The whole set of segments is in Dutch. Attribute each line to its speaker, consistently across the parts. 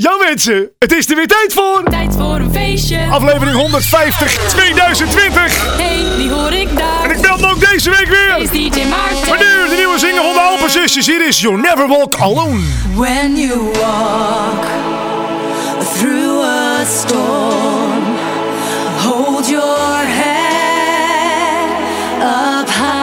Speaker 1: Ja mensen, het is er weer tijd voor.
Speaker 2: Tijd voor een feestje.
Speaker 1: Aflevering 150 2020.
Speaker 2: Hey, die hoor ik daar.
Speaker 1: En ik me ook deze week weer.
Speaker 2: Is DJ Maarten.
Speaker 1: Maar nu de nieuwe single van de Alpenzusjes. Hier is You Never Walk Alone.
Speaker 3: When you walk through a storm, hold your head up high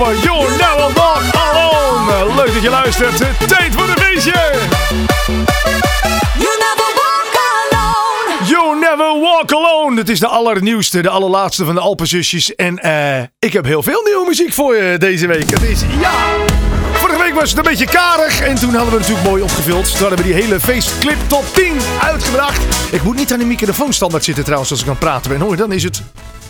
Speaker 1: over. You Never Walk Alone. Leuk dat je luistert. Tijd voor een feestje.
Speaker 3: You never walk alone.
Speaker 1: You Never Walk Alone. Het is de allernieuwste, de allerlaatste van de Alpenzusjes. En eh, ik heb heel veel nieuwe muziek voor je deze week. Het is, ja... Vorige week was het een beetje karig en toen hadden we natuurlijk mooi opgevuld. Toen hadden we die hele feestclip top 10 uitgebracht. Ik moet niet aan de microfoon standaard zitten trouwens als ik aan het praten ben. Hoor je, dan is het...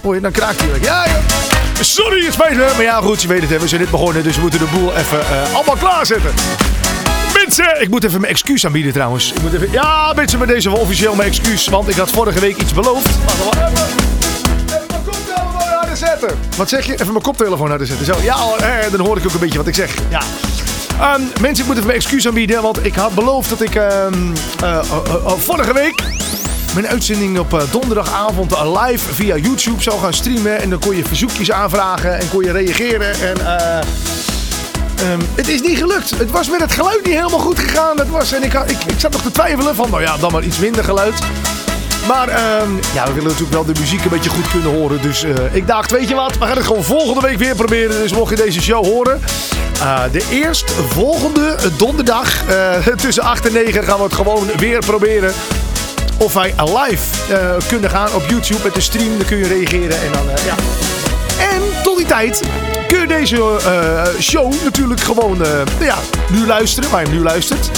Speaker 1: Hoor je, dan kraakt hij. Ja, ja. Sorry, het spijt me. Maar ja, goed, je weet het, we zijn net begonnen. Dus we moeten de boel even eh, allemaal klaarzetten. Mensen, ik moet even mijn excuus aanbieden trouwens. Ik moet even, ja, mensen, met deze officieel mijn excuus. Want ik had vorige week iets beloofd. Wacht even. Even mijn koptelefoon harder zetten. Wat zeg je? Even mijn koptelefoon harder zetten. Zo, ja, eh, dan hoor ik ook een beetje wat ik zeg. Ja. Ehm, mensen, ik moet even mijn excuus aanbieden. Want ik had beloofd dat ik eh, vorige week mijn uitzending op eh, donderdagavond eh, live via YouTube zou gaan streamen. En dan kon je verzoekjes aanvragen en kon je reageren. En eh, ehm, het is niet gelukt. Het was met het geluid niet helemaal goed gegaan. Het was, en ik, ik, ik zat nog te twijfelen van, nou ja, dan maar iets minder geluid. Maar ehm, ja, we willen natuurlijk wel de muziek een beetje goed kunnen horen. Dus ik dacht, weet je wat, we gaan het gewoon volgende week weer proberen. Dus mocht je deze show horen. de eerstvolgende donderdag eh, tussen 8 en 9 gaan we het gewoon weer proberen. Of wij live eh, kunnen gaan op YouTube met de stream. Dan kun je reageren en dan, eh, ja. En tot die tijd kun je deze eh, show natuurlijk gewoon ja, nu luisteren, waar je hem nu luistert.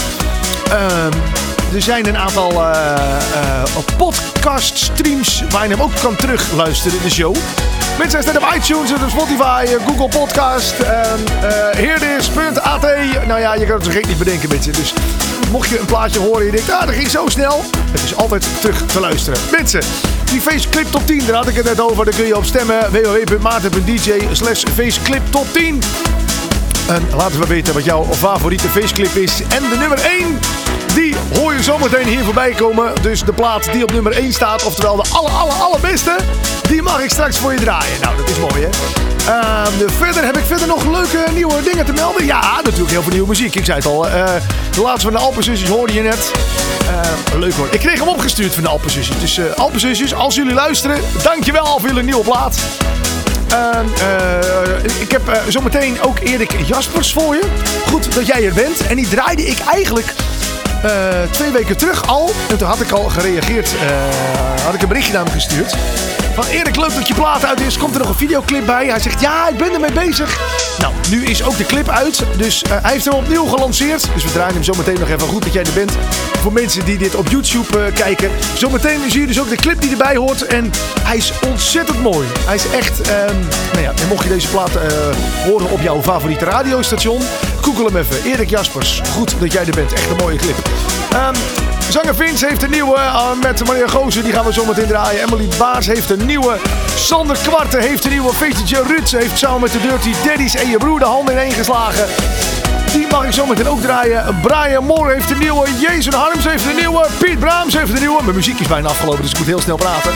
Speaker 1: Ehm, er zijn een aantal podcast streams waar je hem ook kan terugluisteren, de show. Mensen, staat op iTunes, op Spotify, eh, Google Podcast, en uh, heerdis.at. Nou ja, je kan het gek niet bedenken, mensen. Dus mocht je een plaatje horen en je denkt, ah, dat ging zo snel. Het is altijd terug te luisteren. Mensen, die Faceclip Top 10, daar had ik het net over. Daar kun je op stemmen. www.maarten.dj slash Faceclip Top 10. En laat me weten wat jouw favoriete feestclip is. En de nummer 1, die hoor je zometeen hier voorbij komen. Dus de plaat die op nummer 1 staat, oftewel de aller, aller, allerbeste, die mag ik straks voor je draaien. Nou, dat is mooi hè. Ehm, verder heb ik verder nog leuke nieuwe dingen te melden. Ja, natuurlijk heel veel nieuwe muziek. Ik zei het al. eh, de laatste van de Alpenzusjes hoorde je net. Eh, leuk hoor. Ik kreeg hem opgestuurd van de Alpenzusjes. Dus Alpenzusjes, als jullie luisteren, dankjewel voor jullie nieuwe plaat. Ehm, eh, ik heb eh, zometeen ook Erik Jaspers voor je. Goed dat jij er bent. En die draaide ik eigenlijk eh, twee weken terug al. En toen had ik al gereageerd. eh, had ik een berichtje naar hem gestuurd. Van Erik, leuk dat je plaat uit is. Komt er nog een videoclip bij? Hij zegt, ja, ik ben ermee bezig. Nou, nu is ook de clip uit. Dus eh, hij heeft hem opnieuw gelanceerd. Dus we draaien hem zometeen nog even. Goed dat jij er bent. Voor mensen die dit op YouTube kijken. Zometeen zie je dus ook de clip die erbij hoort. En hij is ontzettend mooi. Hij is echt... ehm, nou ja, en mocht je deze plaat horen op jouw favoriete radiostation... Google hem even. Erik Jaspers. Goed dat jij er bent. Echt een mooie clip. Ehm, Zanger Vince heeft een nieuwe eh, met Maria Gozen. Die gaan we zo meteen draaien. Emily Baars heeft een nieuwe. Sander Kwarten heeft een nieuwe. Feestje Ruts heeft samen met de Dirty Daddies en je broer de handen ineen geslagen. Die mag ik zo meteen ook draaien. Brian Moore heeft een nieuwe. Jason Harms heeft een nieuwe. Piet Braams heeft een nieuwe. Mijn muziek is bijna afgelopen, dus ik moet heel snel praten.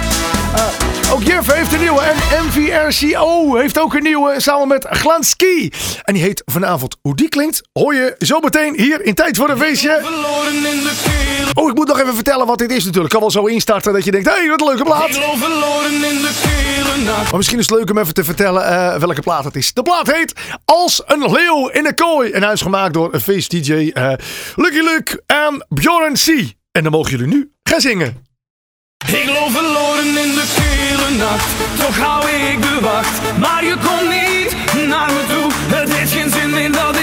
Speaker 1: Eh, ook Jeff heeft een nieuwe. En MVRCO heeft ook een nieuwe. Samen met Glanski. En die heet vanavond. Hoe die klinkt, hoor je zo meteen hier in Tijd voor een Feestje.
Speaker 4: Verloren in de keel.
Speaker 1: Oh, ik moet nog even vertellen wat dit is natuurlijk. Ik kan wel zo instarten dat je denkt, hé, hey, wat een leuke plaat.
Speaker 4: Ik loop verloren in de keel. nacht.
Speaker 1: Maar misschien is het leuk om even te vertellen eh, welke plaat het is. De plaat heet Als een leeuw in een kooi. En hij is gemaakt door feest-dj eh, Lucky Luke en Bjorn C. En dan mogen jullie nu gaan zingen.
Speaker 4: Ik loop verloren in de kele nacht. Toch hou ik de wacht. Maar je komt niet naar me toe. Het heeft geen zin meer dat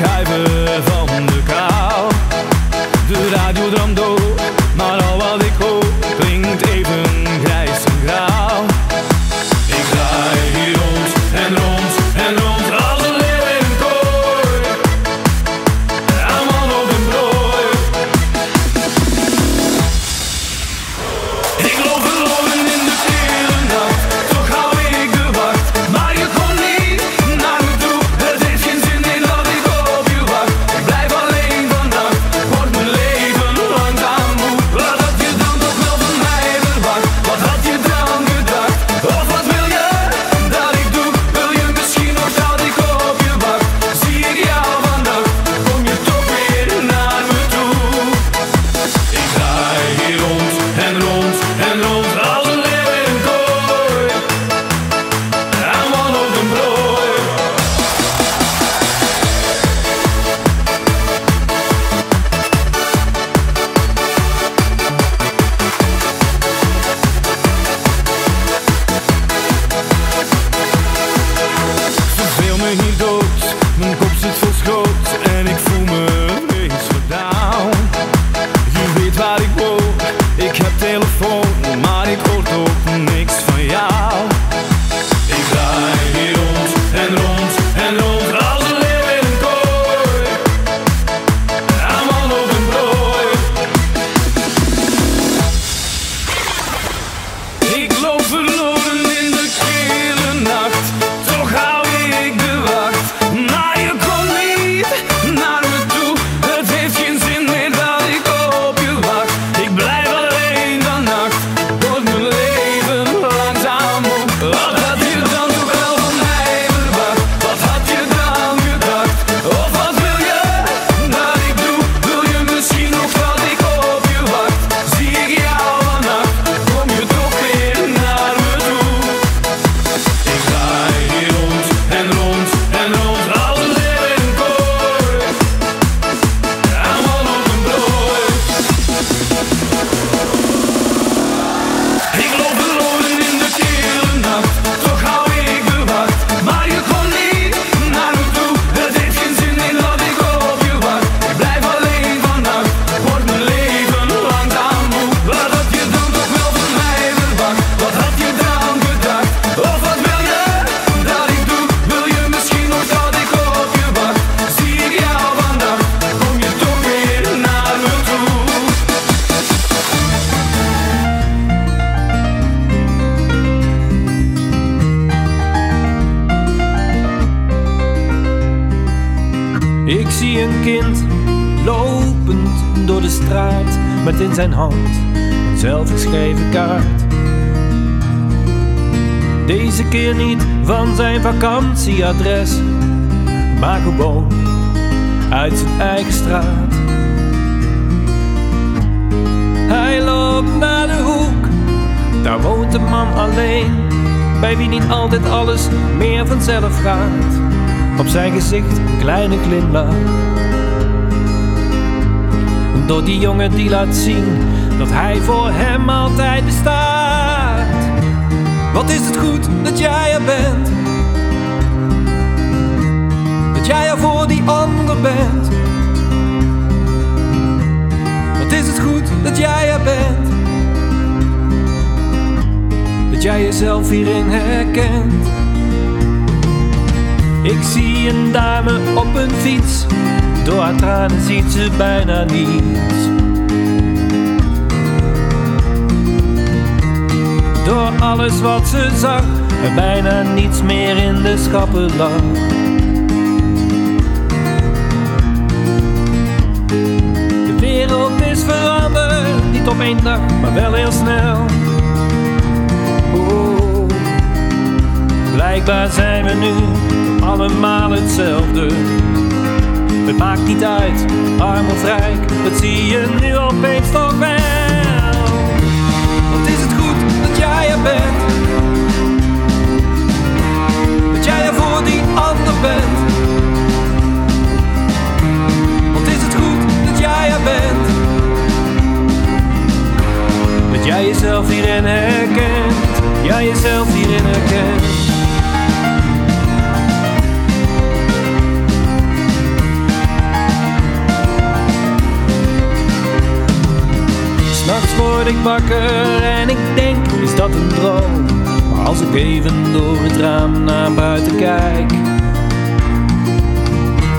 Speaker 5: archival. Vakantieadres, maar gewoon uit zijn eigen straat. Hij loopt naar de hoek, daar woont een man alleen, bij wie niet altijd alles meer vanzelf gaat. Op zijn gezicht een kleine glimlach. Door die jongen die laat zien dat hij voor hem altijd bestaat. Wat is het goed dat jij er bent? Jij er voor die ander bent. Wat is het goed dat jij er bent? Dat jij jezelf hierin herkent. Ik zie een dame op een fiets. Door haar tranen ziet ze bijna niets. Door alles wat ze zag, er bijna niets meer in de schappen lag. Veranderd, niet op één dag, maar wel heel snel. Blijkbaar zijn we nu allemaal hetzelfde. Het maakt niet uit, arm of rijk, dat zie je nu opeens toch wel. Wat is het goed dat jij er bent? Dat jij er voor die ander bent. Wat is het goed dat jij er bent? Jij jezelf hierin herkent, jij jezelf hierin herkent. S'nachts word ik wakker en ik denk, is dat een droom? Maar als ik even door het raam naar buiten kijk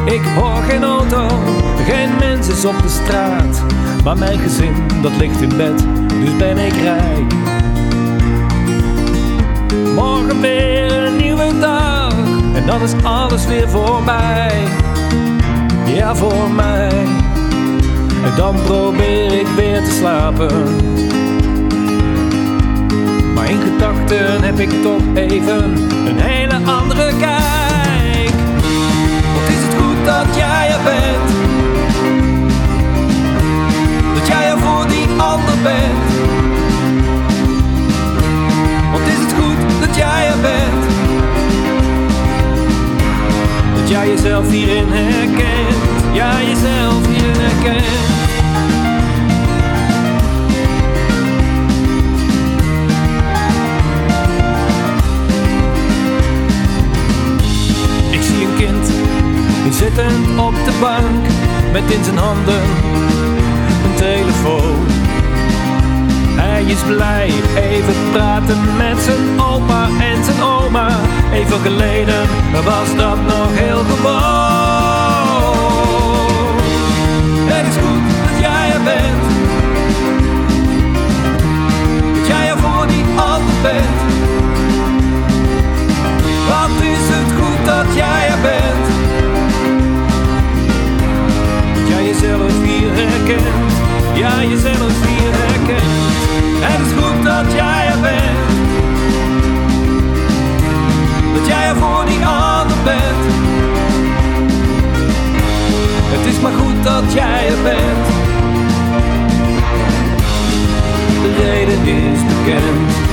Speaker 5: Ik hoor geen auto, geen mens is op de straat Maar mijn gezin, dat ligt in bed, dus ben ik rijk. Morgen weer een nieuwe dag En dan is alles weer voorbij Ja, voor mij. En dan probeer ik weer te slapen. Maar in gedachten heb ik toch even een hele Jij jezelf hierin herkent. Ja, jezelf hierin herkent. Ik zie een kind, die zittend op de bank, met in zijn handen een telefoon. Hij is blij, even praten met zijn opa en zijn oma. Even geleden was dat nog heel gewoon. Het is goed dat jij er bent. Dat jij er voor die ander bent. Wat is het goed dat jij er bent? Dat jij jezelf hier herkent. Ja, jezelf hier herkent. Het is goed dat jij er bent. Dat jij er voor die ander bent. Het is maar goed dat jij er bent. De reden is bekend.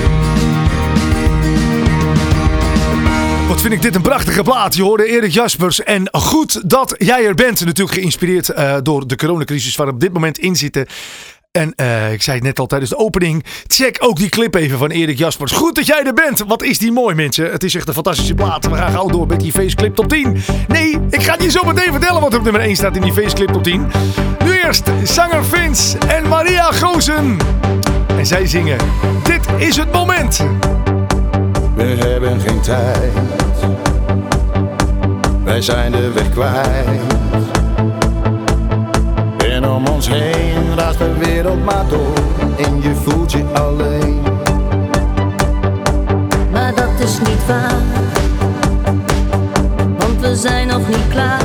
Speaker 1: Wat vind ik dit een prachtige plaat. Je hoorde Erik Jaspers. En goed dat jij er bent. Natuurlijk geïnspireerd eh, door de coronacrisis waar we op dit moment in zitten. En eh, ik zei het net al tijdens de opening. Check ook die clip even van Erik Jaspers. Goed dat jij er bent. Wat is die mooi, mensen. Het is echt een fantastische plaat. We gaan gauw door met die faceclip top 10. Nee, ik ga je zo meteen vertellen wat op nummer 1 staat in die faceclip top 10. Nu eerst zanger Vince en Maria Gozen. En zij zingen. Dit is het moment.
Speaker 6: We hebben geen tijd. Wij zijn de weg kwijt. Om ons heen raast de wereld maar door. En je voelt je alleen.
Speaker 7: Maar dat is niet waar, want we zijn nog niet klaar.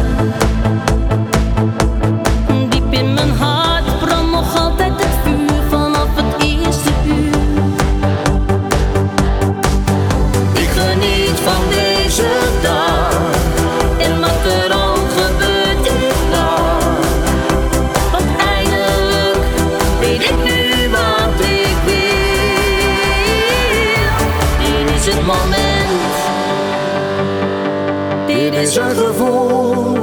Speaker 6: is gevoel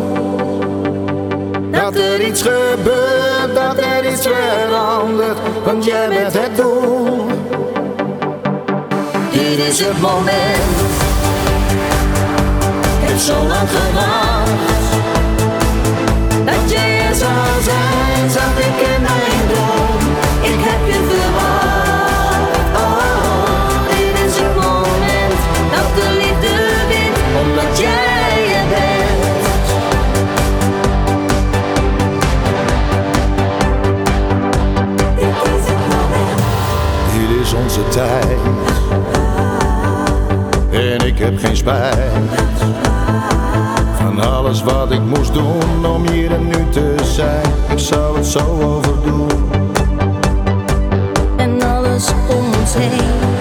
Speaker 6: dat er iets gebeurt, dat er iets verandert, want jij bent het doel. Dit is het moment, het zo lang gewacht. tijd. En ik heb geen spijt van alles wat ik moest doen om hier en nu te zijn. Ik zou het zo overdoen.
Speaker 7: En alles om ons heen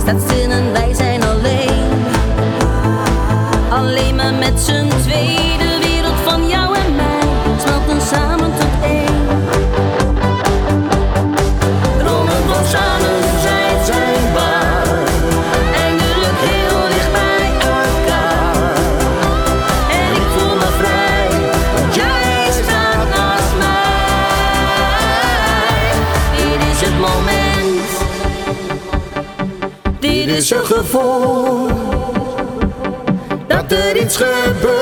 Speaker 7: staat.
Speaker 6: Zeg ervoor gevoel dat er iets gebeurt.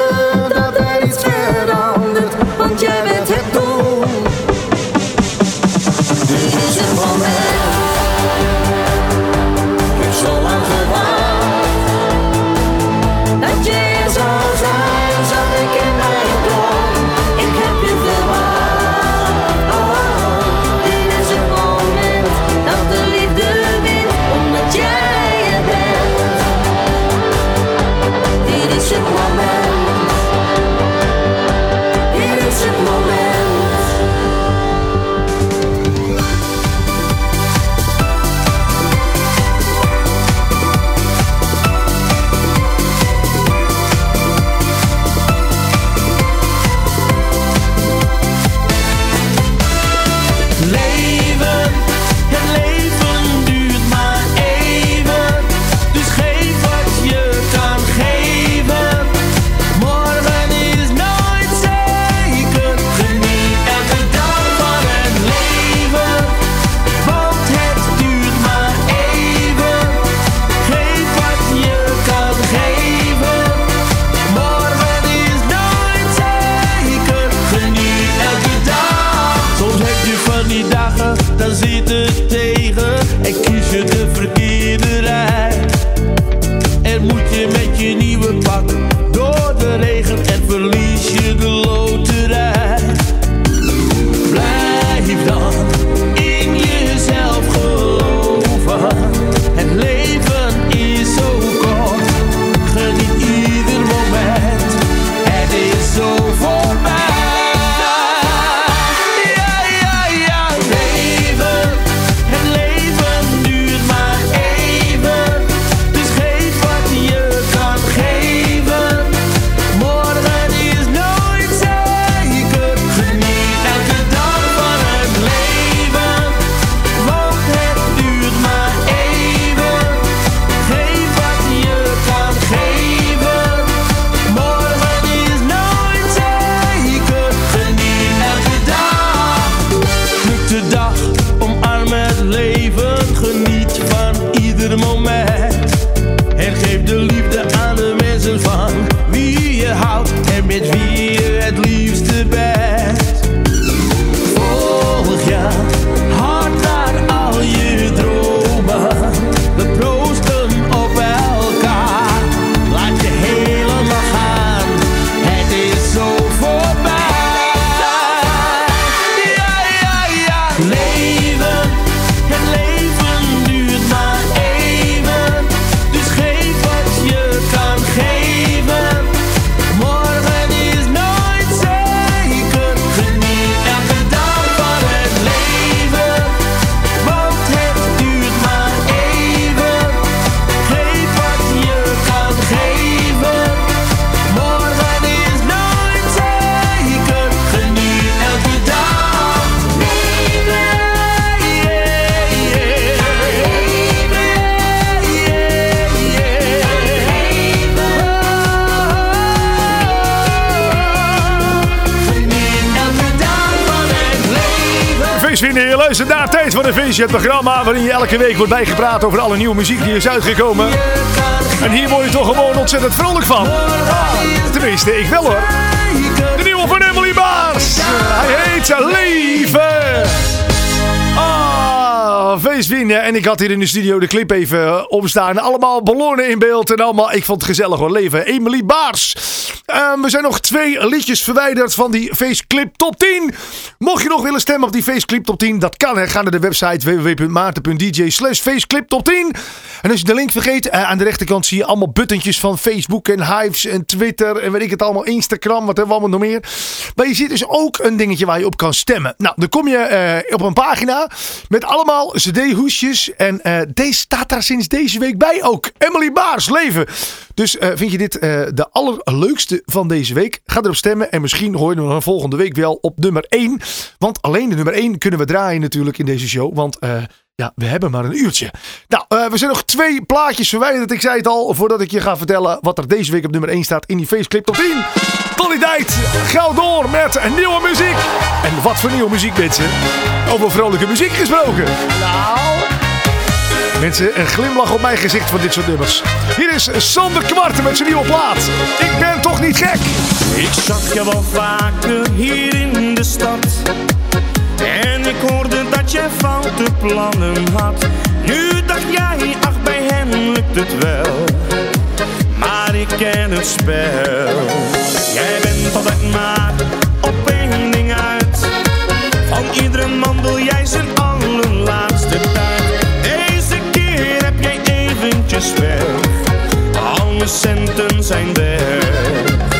Speaker 1: Feestvrienden, je luistert naar Tijd voor een Feestje, het programma waarin je elke week wordt bijgepraat over alle nieuwe muziek die is uitgekomen. En hier word je toch gewoon ontzettend vrolijk van. Tenminste, ik wel hoor. De nieuwe van Emily Baars. Hij heet Leven. Ah, feestvrienden. En ik had hier in de studio de clip even opstaan. Allemaal ballonnen in beeld en allemaal. Ik vond het gezellig hoor. Leven. Emily Baars. Ehm, we zijn nog twee liedjes verwijderd van die feestclip top 10. Mocht je nog willen stemmen op die feestclip top 10, dat kan. Hè. Ga naar de website www.maarten.dj slash feestclip top 10. En als je de link vergeet, eh, aan de rechterkant zie je allemaal buttentjes van Facebook en Hives en Twitter en weet ik het allemaal, Instagram, wat hebben we allemaal nog meer. Maar je ziet dus ook een dingetje waar je op kan stemmen. Nou, dan kom je eh, op een pagina met allemaal cd-hoesjes. En eh, deze staat daar sinds deze week bij ook. Emily Baars, leven. Dus eh, vind je dit eh, de allerleukste van deze week? Ga erop stemmen en misschien hoor je hem volgende week wel op nummer 1. Want alleen de nummer 1 kunnen we draaien natuurlijk in deze show. Want eh, ja, we hebben maar een uurtje. Nou, we zijn nog twee plaatjes verwijderd. Ik zei het al, voordat ik je ga vertellen wat er deze week op nummer 1 staat in die faceclip top 10. Tot die tijd, gauw door met nieuwe muziek. En wat voor nieuwe muziek, mensen. Over vrolijke muziek gesproken. Nou... Mensen, een glimlach op mijn gezicht van dit soort nummers. Hier is Sander Kwart met zijn nieuwe plaat. Ik ben toch niet gek.
Speaker 8: Ik zag je wel vaker hier in de stad. En ik hoorde dat jij foute plannen had. Nu dacht jij, ach bij hem lukt het wel. Maar ik ken het spel. Jij bent altijd maar op één ding uit. Van iedere man wil jij zijn allerlaatste tijd. Alle centen zijn weg.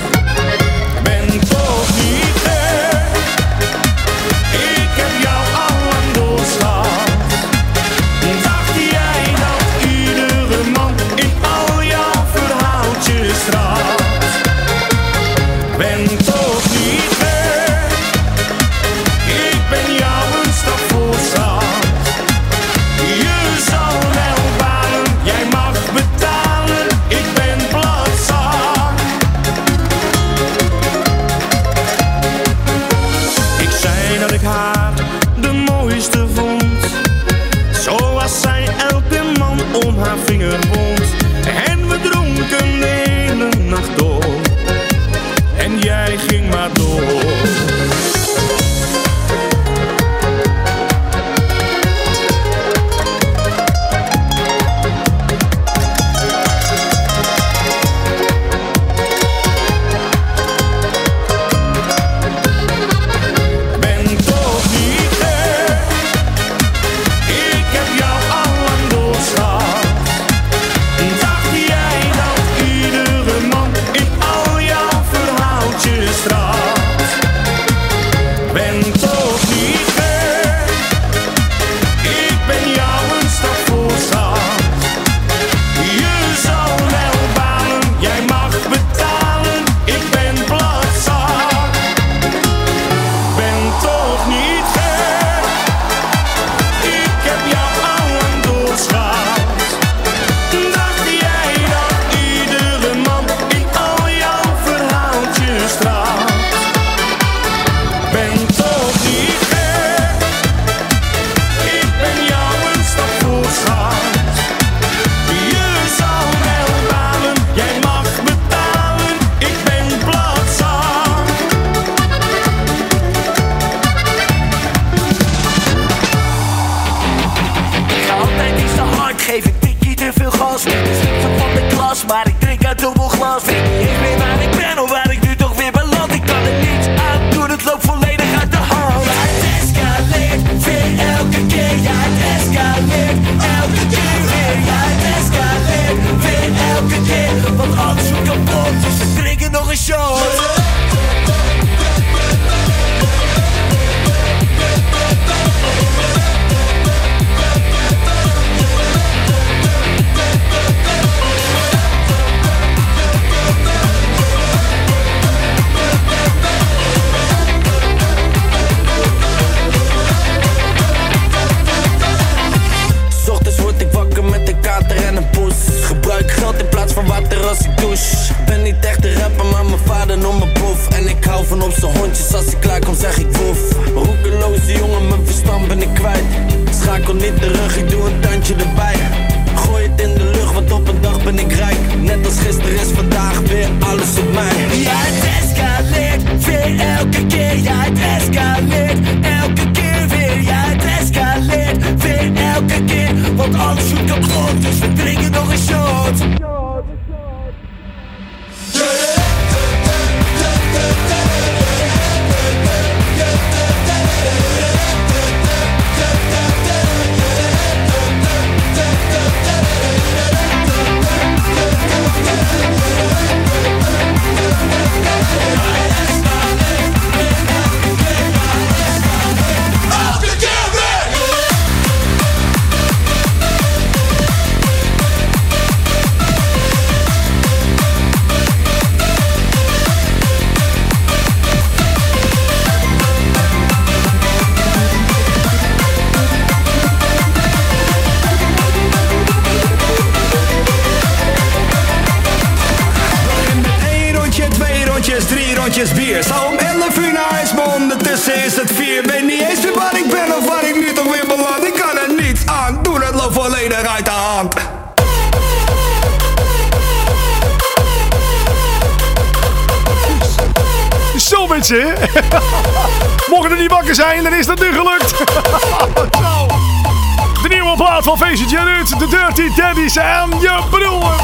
Speaker 1: Dirty Daddies en je broer.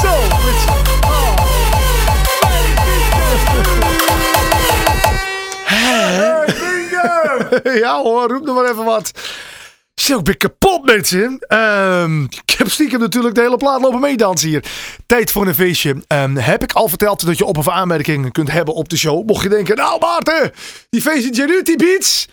Speaker 1: Zo. Ja hoor, roep nog maar even wat. Zo, ik ben kapot mensen. Ehm, ik heb natuurlijk de hele plaat lopen meedansen hier. Tijd voor een feestje. Ehm, heb ik al verteld dat je op- of aanmerkingen kunt hebben op de show? Mocht je denken, nou Maarten, die feestje Januity Beats...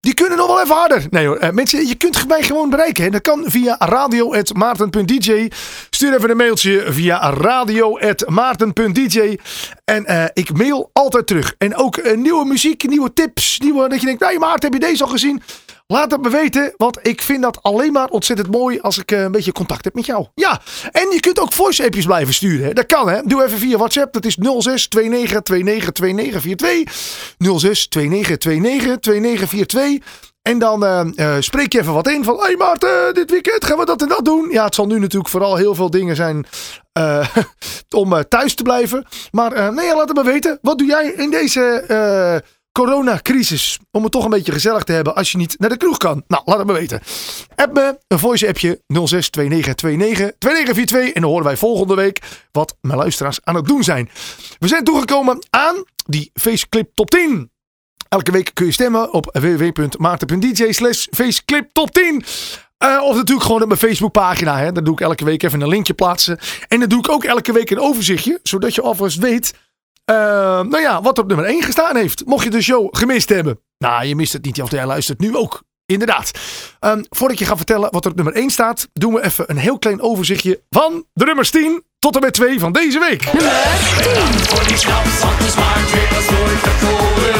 Speaker 1: Die kunnen nog wel even harder. Nee hoor, eh, mensen, je kunt mij gewoon bereiken. Hè. Dat kan via radio.maarten.dj. Stuur even een mailtje via radio.maarten.dj. En eh, ik mail altijd terug. En ook eh, nieuwe muziek, nieuwe tips. Nieuwe, dat je denkt, nee Maarten, heb je deze al gezien? Laat het me weten, want ik vind dat alleen maar ontzettend mooi als ik eh, een beetje contact heb met jou. Ja, en je kunt ook voice-appjes blijven sturen. Dat kan, hè. Doe even via WhatsApp. Dat is 06 29 29 29 42. 06 29 29 29 42. En dan eh, eh, spreek je even wat in van... Hé hey Maarten, dit weekend gaan we dat en dat doen. Ja, het zal nu natuurlijk vooral heel veel dingen zijn... om thuis te blijven. Maar nee, laat het me weten. Wat doe jij in deze... coronacrisis. Om het toch een beetje gezellig te hebben als je niet naar de kroeg kan. Nou, laat het me weten. App me een voice appje 06 29 29 2942. En dan horen wij volgende week wat mijn luisteraars aan het doen zijn. We zijn toegekomen aan die Faceclip Top 10. Elke week kun je stemmen op www.maarten.dj slash faceclip top 10. Eh, of natuurlijk gewoon op mijn Facebookpagina. Hè. Daar doe ik elke week even een linkje plaatsen. En dan doe ik ook elke week een overzichtje. Zodat je alvast weet eh, nou ja, wat er op nummer 1 gestaan heeft. Mocht je de show gemist hebben. Nou, je mist het niet, want jij luistert nu ook. Inderdaad. Ehm, voordat je ga vertellen wat er op nummer 1 staat, doen we even een heel klein overzichtje van de nummers 10 tot en met 2 van deze week.
Speaker 9: Voor die snaps, want de smaak weer als nooit tevoren.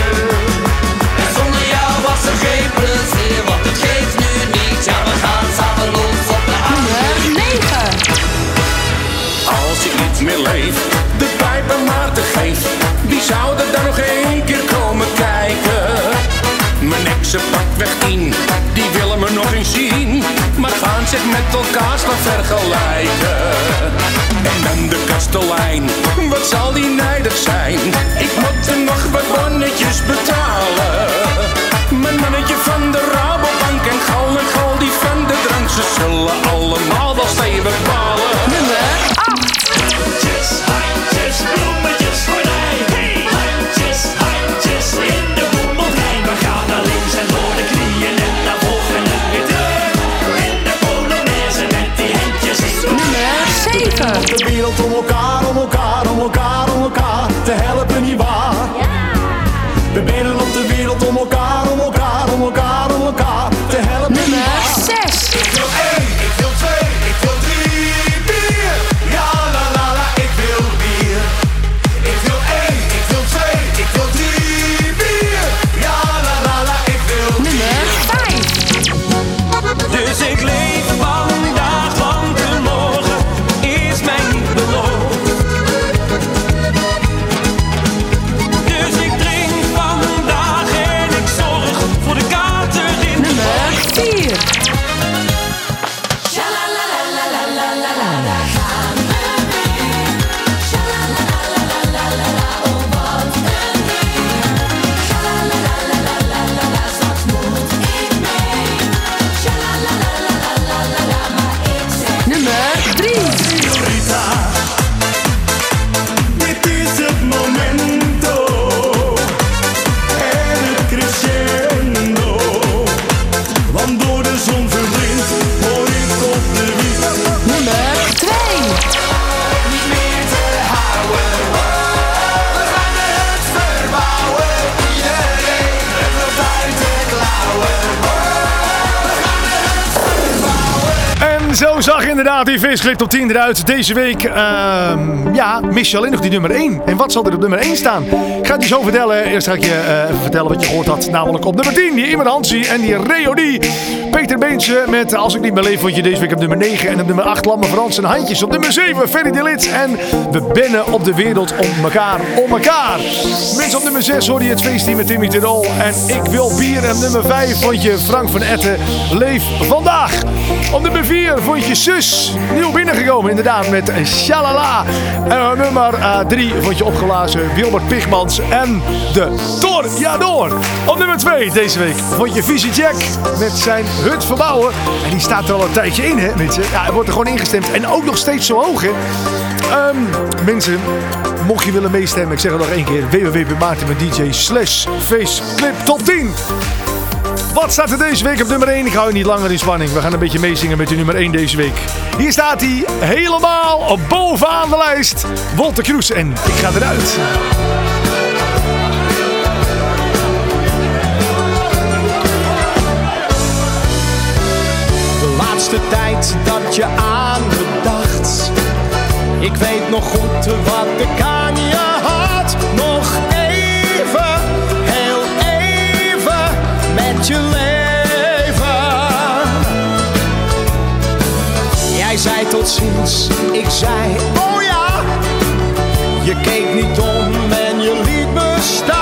Speaker 9: En zonder jou was er geen plezier, want het geeft nu niet. Ja, we gaan samen los op de avond.
Speaker 3: 9.
Speaker 10: Als ik niet meer leef, die zouden dan nog één keer komen kijken. Mijn exen pakt weg tien, die willen me nog eens zien, maar gaan zich met elkaar staan vergelijken. En dan de kastelein, wat zal die nijdig zijn? Ik moet er nog wat bonnetjes betalen. Mijn mannetje van de Rabobank die
Speaker 1: visclip op 10 eruit. Deze week, ehm, ja, mis je alleen nog die nummer 1. En wat zal er op nummer 1 staan? Ik ga het je zo vertellen. Eerst ga ik je eh, even vertellen wat je gehoord had. Namelijk op nummer 10, die Imer Hansie en die Reo. Peter Beentje met Als ik niet meer leef, vond je deze week op nummer 9. En op nummer 8, Lamme Frans en Handjes. Op nummer 7, Ferry de Lits. En we bennen op de wereld om elkaar, om elkaar. Mensen op nummer 6 hoor je het feestteam met Timmy Tirol. En ik wil bier. En nummer 5 vond je Frank van Etten, Leef Vandaag. Op nummer 4 vond je Sus, nieuw binnengekomen inderdaad met Shalala. En nummer 3 vond je opgeblazen Wilbert Pigmans en de Torjador. Op nummer 2 deze week vond je Visie Jack met zijn hut verbouwen. En die staat er al een tijdje in hè mensen. Ja, hij wordt er gewoon ingestemd en ook nog steeds zo hoog hè. Ehm, mensen, mocht je willen meestemmen, ik zeg het nog één keer. www.maarten.dj slash faceclip top 10. Wat staat er deze week op nummer 1? Ik hou je niet langer in spanning. We gaan een beetje meezingen met de nummer 1 deze week. Hier staat hij helemaal bovenaan de lijst. Wolter Kroes en ik ga eruit.
Speaker 11: De laatste tijd dat je aan me dacht. Ik weet nog goed wat ik aan je had. Je leven. Jij zei tot ziens, ik zei oh ja. Je keek niet om en je liet me staan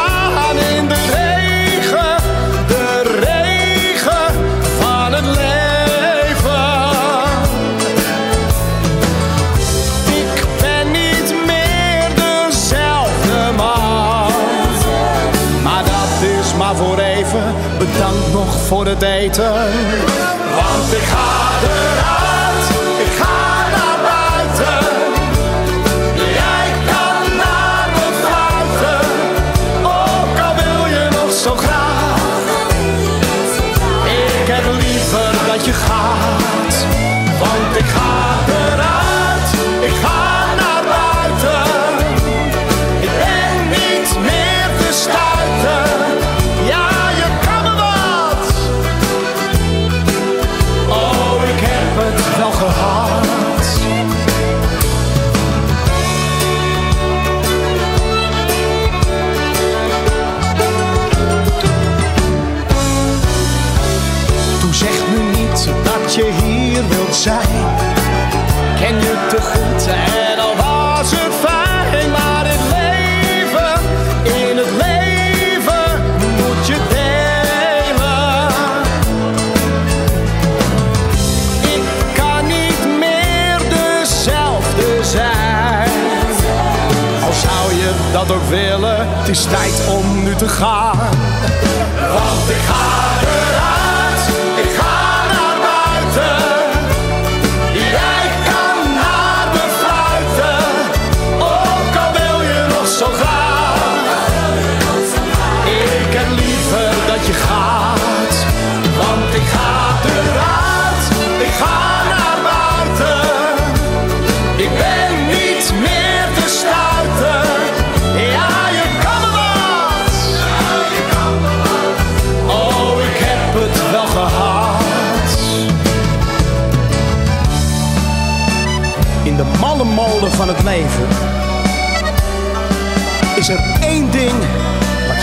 Speaker 11: voor het eten.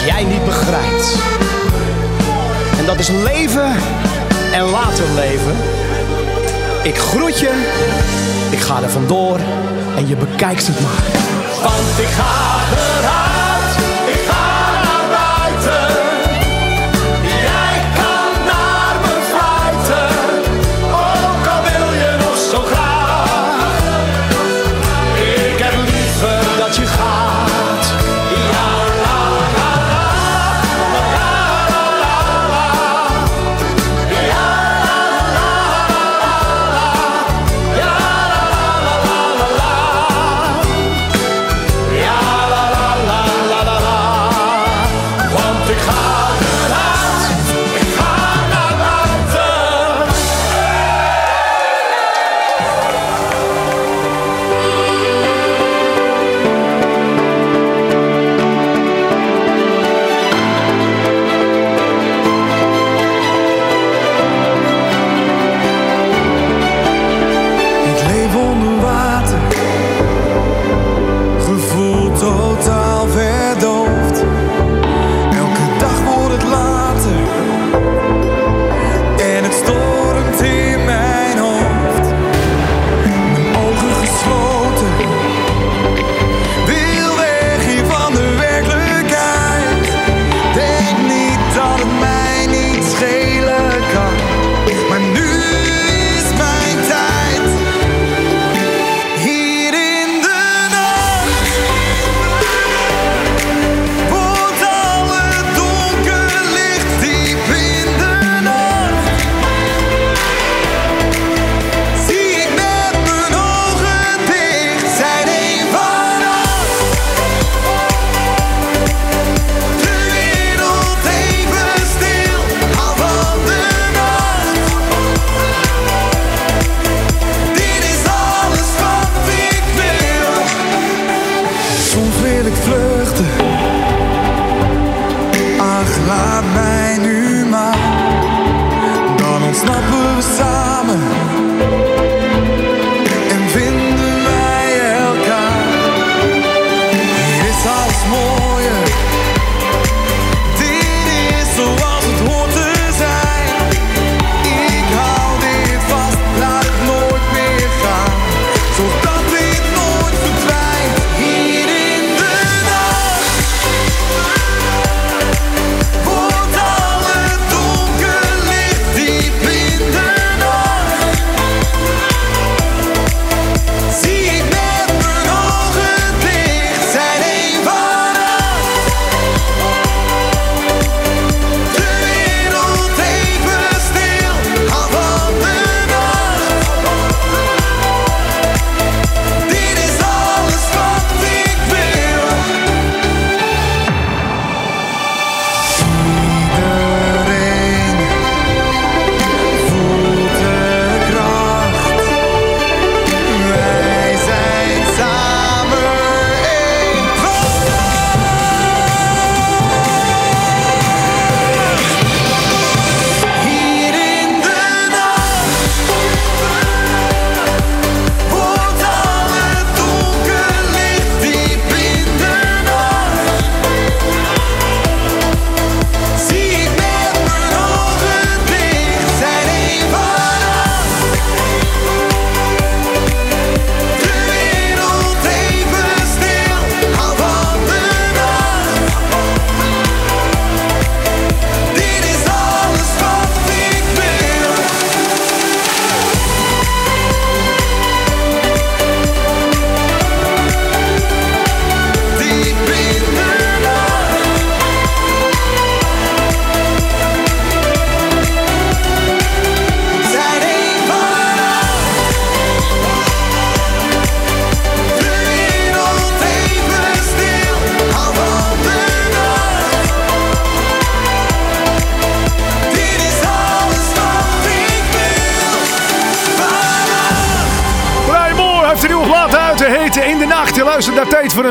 Speaker 11: Jij niet begrijpt. En dat is leven en later leven. Ik groet je, ik ga er vandoor en je bekijkt het maar. Want ik ga eruit,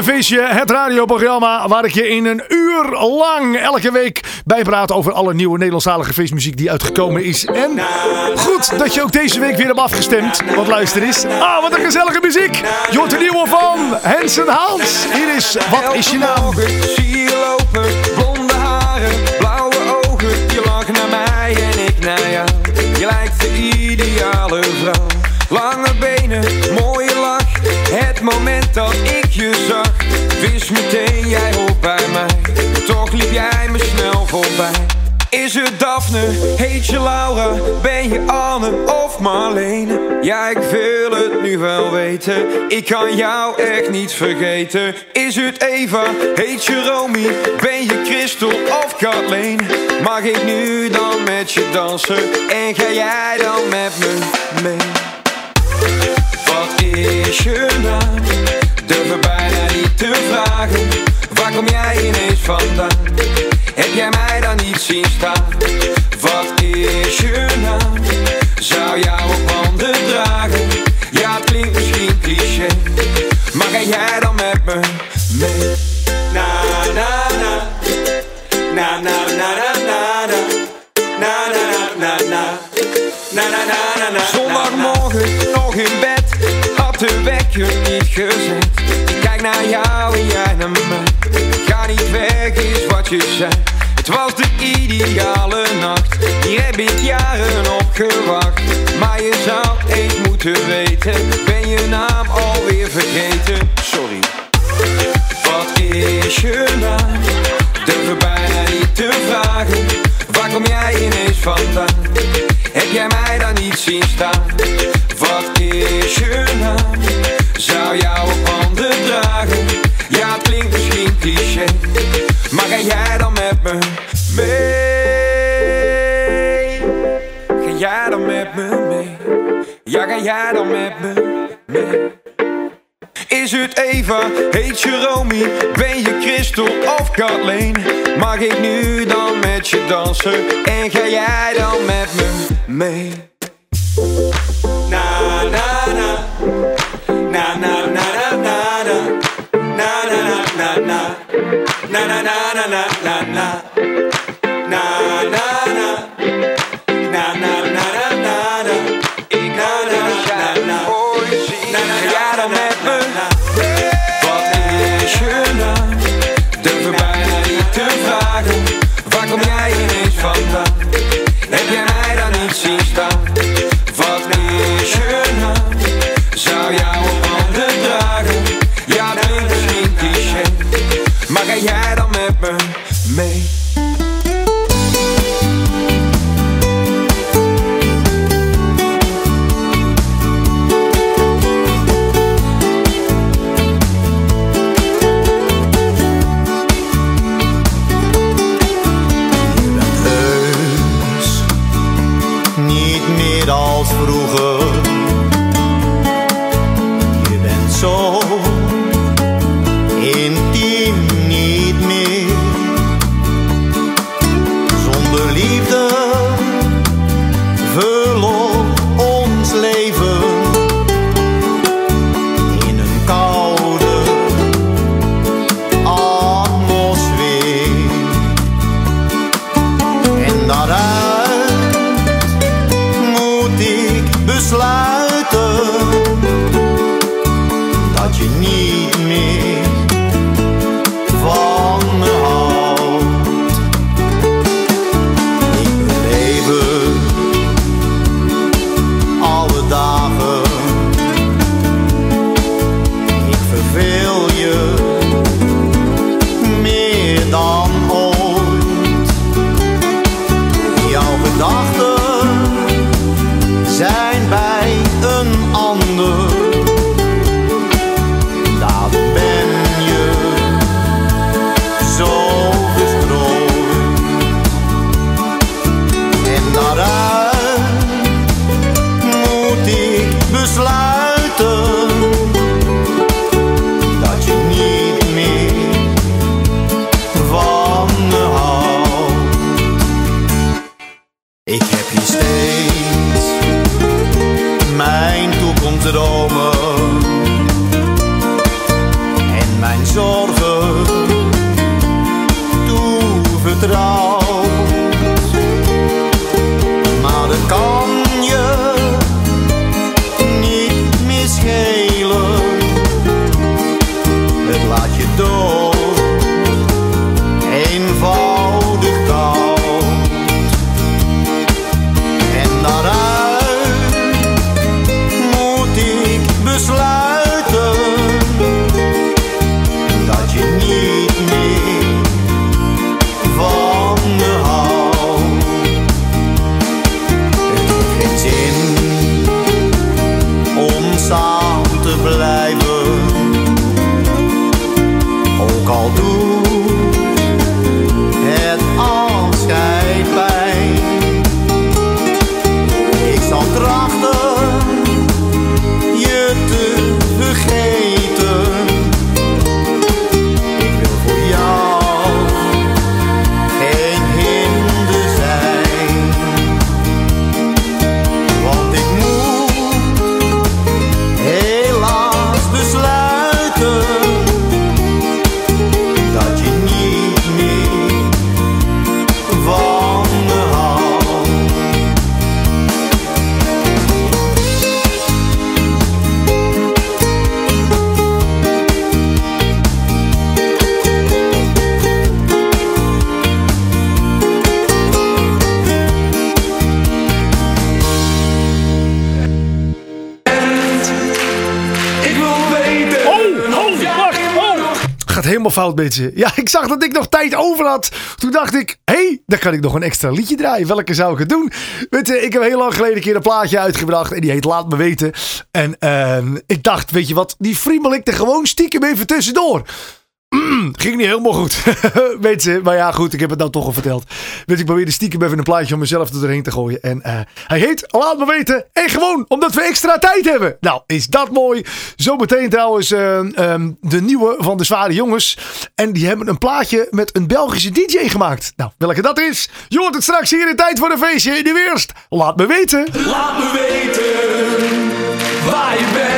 Speaker 1: Het radioprogramma waar ik je in een uur lang elke week bijpraat over alle nieuwe Nederlandstalige feestmuziek die uitgekomen is. En goed dat je ook deze week weer hebt afgestemd. Want luister eens. Ah, wat een gezellige muziek. Je de nieuwe van Hensen Hans. Hier is Wat is je naam?
Speaker 4: zie je lopen, blonde haren, blauwe ogen. Je lacht naar mij en ik naar jou. Je lijkt de ideale vrouw. Is Daphne, heet je Laura, ben je Anne of Marlene? Ja, ik wil het nu wel weten, ik kan jou echt niet vergeten. Is het Eva, heet je Romy, ben je Christel of Kathleen? Mag ik nu dan met je dansen en ga jij dan met me mee? Wat is je naam? Durf me bijna niet te vragen. Kom jij ineens vandaan? Heb jij mij dan niet zien staan? Wat is je naam? Zou jou op handen dragen? Ja, het klinkt misschien cliché. Maar ga jij dan met me mee? Na na na. Na na na na na na. Na na na na na. Na na na na na. Zondagmorgen nog in bed, had de wekker niet gezet. Ik kijk naar jou en jij naar mij. Is wat je zei. Het was de ideale nacht, hier heb ik jaren op gewacht. Maar je zou eens moeten weten, ben je naam alweer vergeten. Sorry. Wat is je naam? Durf er bijna te vragen. Waar kom jij ineens vandaan? Je Romy, ben je Christel of Kathleen? Mag ik nu dan met je dansen en ga jij dan met me mee? Te vragen.
Speaker 1: Helemaal fout. Ja, ik zag dat ik nog tijd over had. Toen dacht ik, hé, hey, dan kan ik nog een extra liedje draaien. Welke zou ik het doen? Weet je, ik heb heel lang geleden een keer een plaatje uitgebracht. En die heet Laat Me Weten. En ehm, ik dacht, weet je wat, die friemel ik er gewoon stiekem even tussendoor. Ging niet helemaal goed. Weet je, maar ja, goed, ik heb het nou toch al verteld. Weet ik probeerde stiekem even een plaatje om mezelf er doorheen te gooien. En eh, hij heet Laat me weten. En gewoon omdat we extra tijd hebben. Nou, is dat mooi. Zometeen trouwens eh, ehm, de nieuwe van de Zware Jongens. En die hebben een plaatje met een Belgische DJ gemaakt. Nou, welke dat is? Je hoort het straks hier in Tijd voor een Feestje. Nu eerst, laat me weten.
Speaker 12: Laat me weten waar je bent.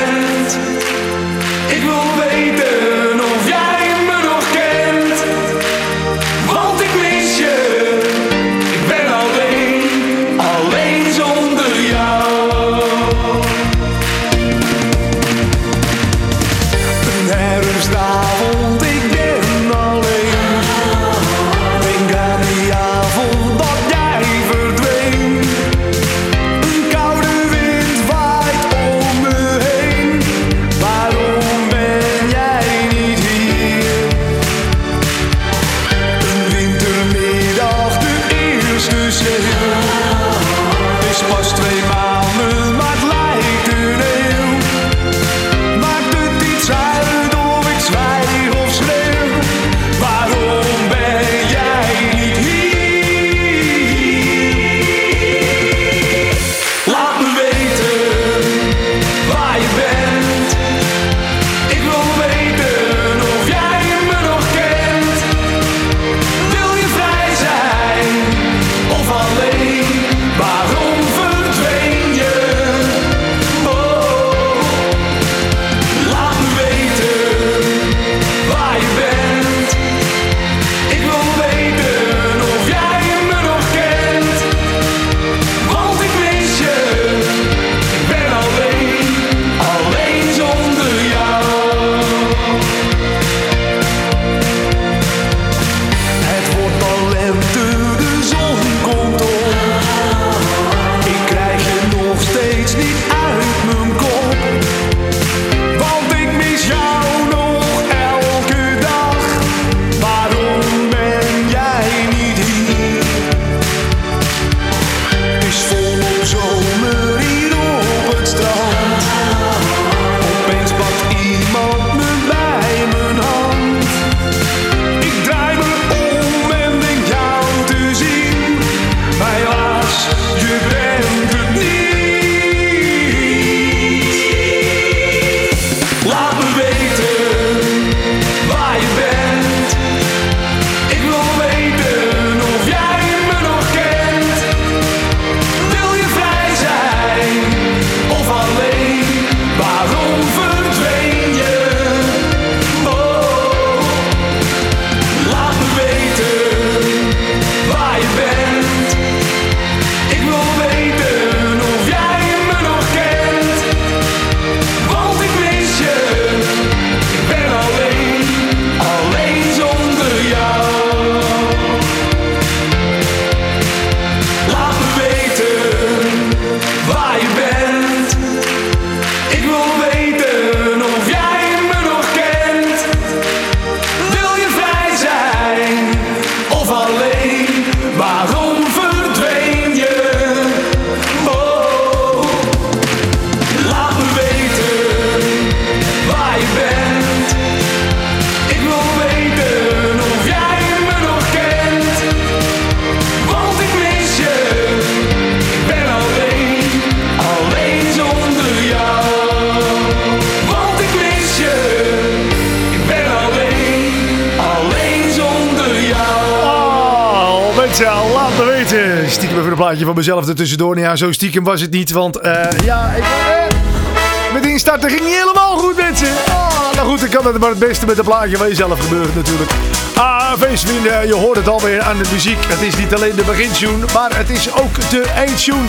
Speaker 1: Van mezelf er tussendoor. Nou Ja, zo stiekem was het niet, want eh, ja, ik, eh, met instarten ging niet helemaal goed, mensen. Ah, nou goed, ik kan het maar het beste met een plaatje van jezelf gebeuren natuurlijk. Ah, feestvrienden, je hoort het alweer aan de muziek. Het is niet alleen de begintune, maar het is ook de eindtune.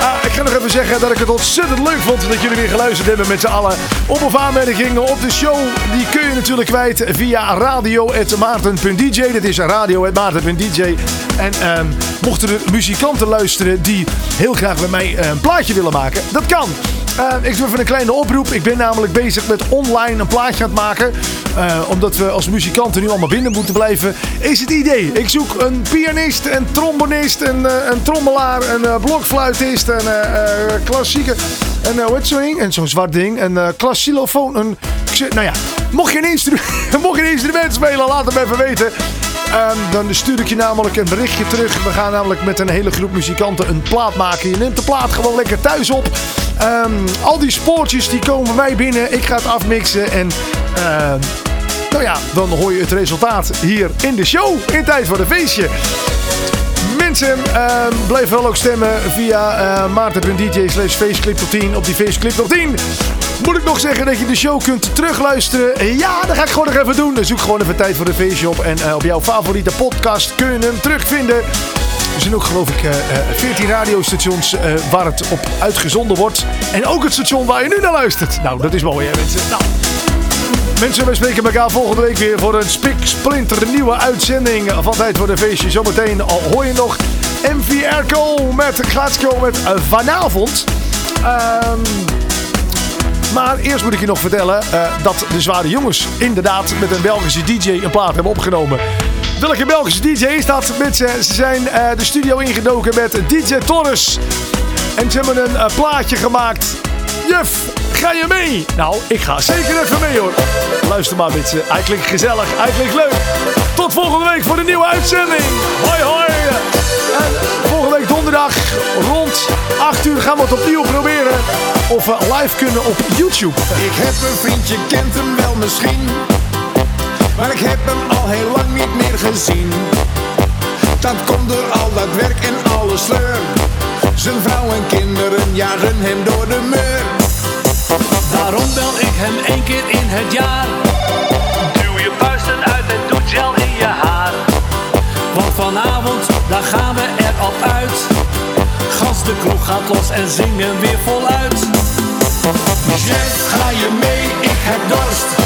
Speaker 1: Ah, ik ga nog even zeggen dat ik het ontzettend leuk vond dat jullie weer geluisterd hebben met z'n allen. Op of aanmerkingen op de show, die kun je natuurlijk kwijt via radio.maarten.dj. Dat is radio.maarten.dj. En ehm, mochten er muzikanten luisteren die heel graag met mij eh, een plaatje willen maken, dat kan. Eh, ik doe even een kleine oproep. Ik ben namelijk bezig met online een plaatje aan het maken. Eh, omdat we als muzikanten nu allemaal binnen moeten blijven. Is het idee. Ik zoek een pianist, een trombonist, een, eh, een trommelaar, een blokfluitist, een klassieke... En uh, wat zo'n? En zo'n zwart ding. Een uh, klassilofoon. Een, nou ja, mocht je, een instru mocht je een instrument spelen, laat hem even weten. Ehm, dan stuur ik je namelijk een berichtje terug. We gaan namelijk met een hele groep muzikanten een plaat maken. Je neemt de plaat gewoon lekker thuis op. Ehm, al die spoortjes die komen mij binnen. Ik ga het afmixen en... ehm, nou ja, dan hoor je het resultaat hier in de show. In tijd voor een feestje. Mensen, ehm, blijf wel ook stemmen via eh maarten.dj slash faceclip tot 10 op die faceclip tot 10. Moet ik nog zeggen dat je de show kunt terugluisteren? Ja, dat ga ik gewoon nog even doen. Zoek gewoon even tijd voor de feestje op. En eh, op jouw favoriete podcast kun je hem terugvinden. Er zijn ook geloof ik eh, eh, 14 radiostations eh, waar het op uitgezonden wordt. En ook het station waar je nu naar luistert. Nou, dat is mooi hè mensen. Nou. Mensen, wij spreken elkaar volgende week weer voor een spik splinter nieuwe uitzending van Tijd voor de Feestje. Zometeen al hoor je nog MVRco met Glasgow met eh, vanavond. Ehm, maar eerst moet ik je nog vertellen eh, dat de Zware Jongens inderdaad met een Belgische DJ een plaat hebben opgenomen. Welke Belgische DJ is dat? Mensen, ze zijn eh, de studio ingedoken met DJ Torres. En ze hebben een eh, plaatje gemaakt. Juf, ga je mee? Nou, ik ga zeker even mee hoor. Luister maar mensen, hij klinkt gezellig, hij klinkt leuk. Tot volgende week voor de nieuwe uitzending. Hoi hoi. En volgende week donderdag rond 8 uur gaan we het opnieuw proberen. Of we live kunnen op YouTube.
Speaker 9: Ik heb een vriendje, kent hem wel misschien. Maar ik heb hem al heel lang niet meer gezien. Dat komt door al dat werk en alle sleur. Zijn vrouw en kinderen jagen hem door de muur.
Speaker 13: Daarom bel ik hem één keer in het jaar. Duw je vuisten uit en doe gel in je haar. Want vanavond, daar gaan we erop uit. Gans de kroeg gaat los en zingen weer voluit.
Speaker 9: Jeff, ga je mee? Ik heb dorst.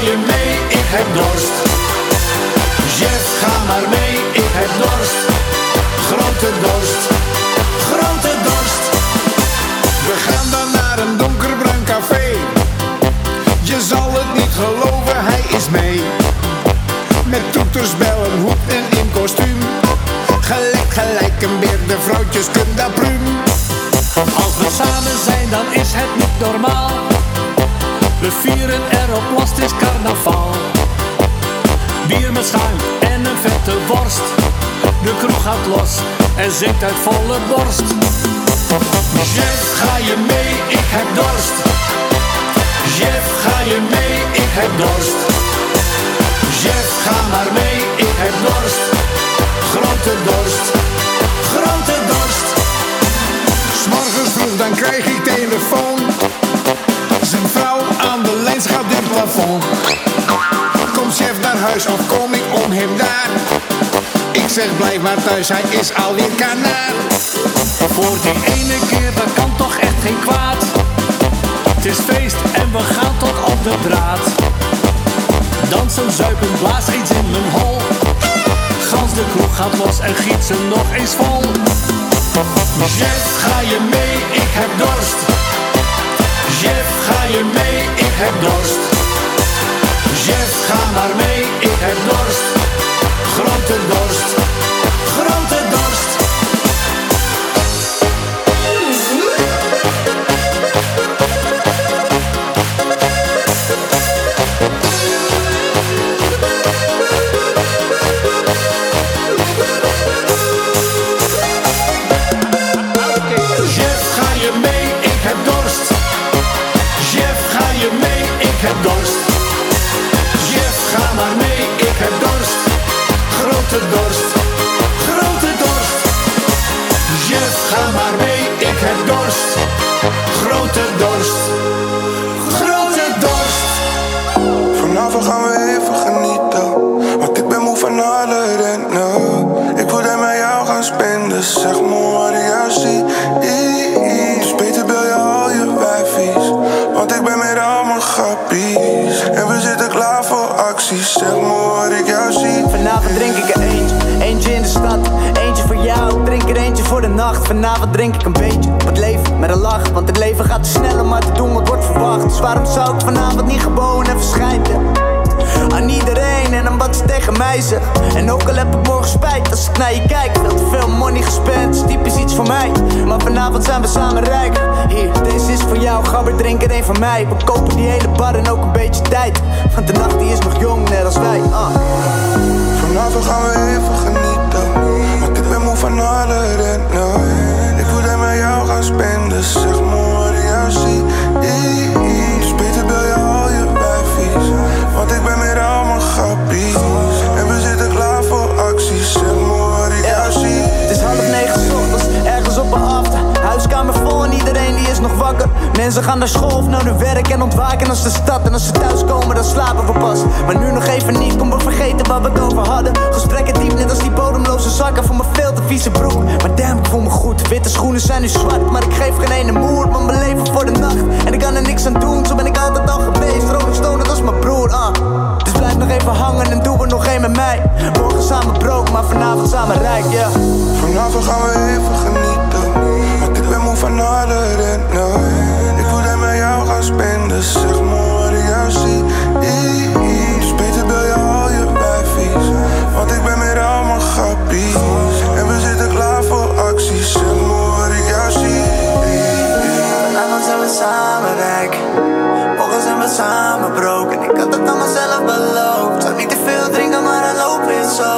Speaker 9: Je mee? Ik heb dorst. Jeff, ga maar mee? Ik heb dorst.
Speaker 13: Carnaval. Bier met schuim en een vette worst. De kroeg gaat los en zingt uit volle borst.
Speaker 9: Jeff, ga je mee? Ik heb dorst. Jeff, ga je mee? Ik heb dorst. Jeff, ga maar mee? Ik heb dorst. Grote dorst. Grote dorst. S'morgens vroeg dan krijg ik telefoon. De lijn gaat dit plafond. Komt chef naar huis of kom ik om hem daar? Ik zeg blijf maar thuis, hij is alweer kanaar.
Speaker 13: Voor die ene keer, dat kan toch echt geen kwaad. Het is feest en we gaan tot op de draad. Dansen, zuipen, blaas iets in mijn hol. Gans de kroeg gaat los en giet ze nog eens vol.
Speaker 9: Jeff, ga je mee? Ik heb dorst. Ga je mee? Ik heb dorst. Jeff, ga maar mee? Ik heb dorst. Grote dorst. dorst. Jef, ga maar mee, ik heb dorst. Grote dorst, grote dorst. Jef, ga maar mee, ik heb dorst.
Speaker 14: Grote dorst, grote dorst. Vanavond gaan we even genieten, want ik ben moe van alle rennen. Ik wil daar met jou gaan spenden, zeg maar
Speaker 15: Vanavond drink ik er eentje, eentje in de stad Eentje voor jou, drink er eentje voor de nacht. Vanavond drink ik een beetje. Op het leven met een lach Want het leven gaat te snel om maar te doen wat wordt verwacht. Dus waarom zou ik vanavond niet gewoon even schijten aan iedereen en aan wat ze tegen mij zeggen. En ook al heb ik morgen spijt als ik naar je kijk. Veel te veel money gespend, is typisch iets voor mij. Maar vanavond zijn we samen rijk. Hier, deze is voor jou, gabber, drink er een van mij. We kopen die hele bar en ook een beetje tijd. Want de nacht die is nog jong, net als wij. Ah.
Speaker 14: Vanavond gaan we even genieten. Want ik ben moe van alle rennen Ik wil dat met jou gaan spenden Zeg me wat ik Dus bel je al je wijfies Want ik ben met al mijn En we zitten klaar voor acties Zeg me
Speaker 15: nog wakker. Mensen gaan naar school of naar hun werk en ontwaken als de stad. En als ze thuiskomen dan slapen we pas. Maar nu nog even niet, kom we vergeten waar we het over hadden. Gesprekken diep net als die bodemloze zakken Voor mijn veel te vieze broek. Maar damn, ik voel me goed. Witte schoenen zijn nu zwart, maar ik geef geen ene moer Want mijn leven voor de nacht. En ik kan er niks aan doen Zo ben ik altijd al geweest, Rolling Stone dat is mijn broer ah. Dus blijf nog even hangen en doe er nog één met mij. Morgen samen brood, maar vanavond samen rijk, ja.
Speaker 14: Vanavond gaan we even genieten van alle rennen Ik wil dat met jou gaan spenden Zeg me wat ik jou zie. Dus beter bel je al je wijfies Want ik ben met al mijn grappies En we zitten klaar voor acties Zeg me wat ik jou zie.
Speaker 15: Vanavond zijn we samen rijk Morgen zijn we samen broke En ik had het aan mezelf beloofd. Zou niet te veel drinken, maar dan loop je zo.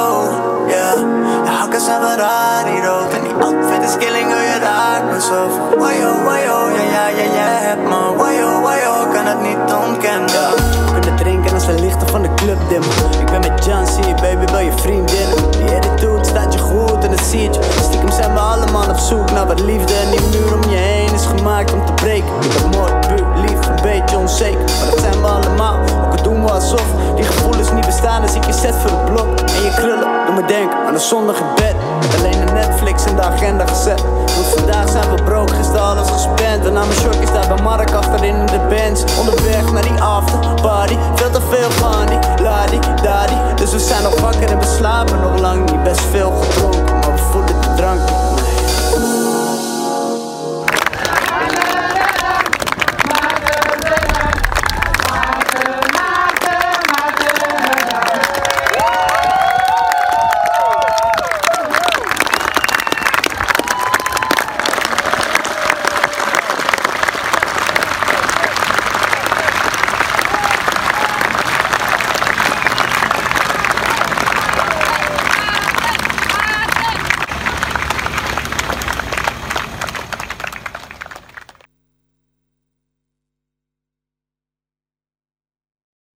Speaker 15: Yeah, de hakken zijn hier rood. En die outfit is killing, je raakt me zo. Wajo, wajo, ja, ja, ja, jij hebt me Wajo, wajo, kan het niet ontkennen. Kunnen drinken als we lichten van de club dimmen Ik ben met John baby, wil je vriendinnen Die attitude staat je goed en dat zie je Stiekem zijn we allemaal op zoek naar wat liefde. En die muur om je heen is gemaakt om te breken. Ik ben mooi, puur, lief, een beetje onzeker. Maar dat zijn we allemaal, ook al doen we alsof Die gevoelens niet bestaan als ik je zet voor het blok. En je krullen, Doe me denken aan een zondige bed. Alleen een Netflix in de agenda gezet. Want vandaag zijn we broke, gisteren alles gespend. En aan mijn shock is daar bij Mark achterin in de bench. Onderweg naar die after party. Veel te veel van die ladi dadi. Dus we zijn nog wakker en we slapen nog lang niet. Best veel gedronken, maar we voelen de drank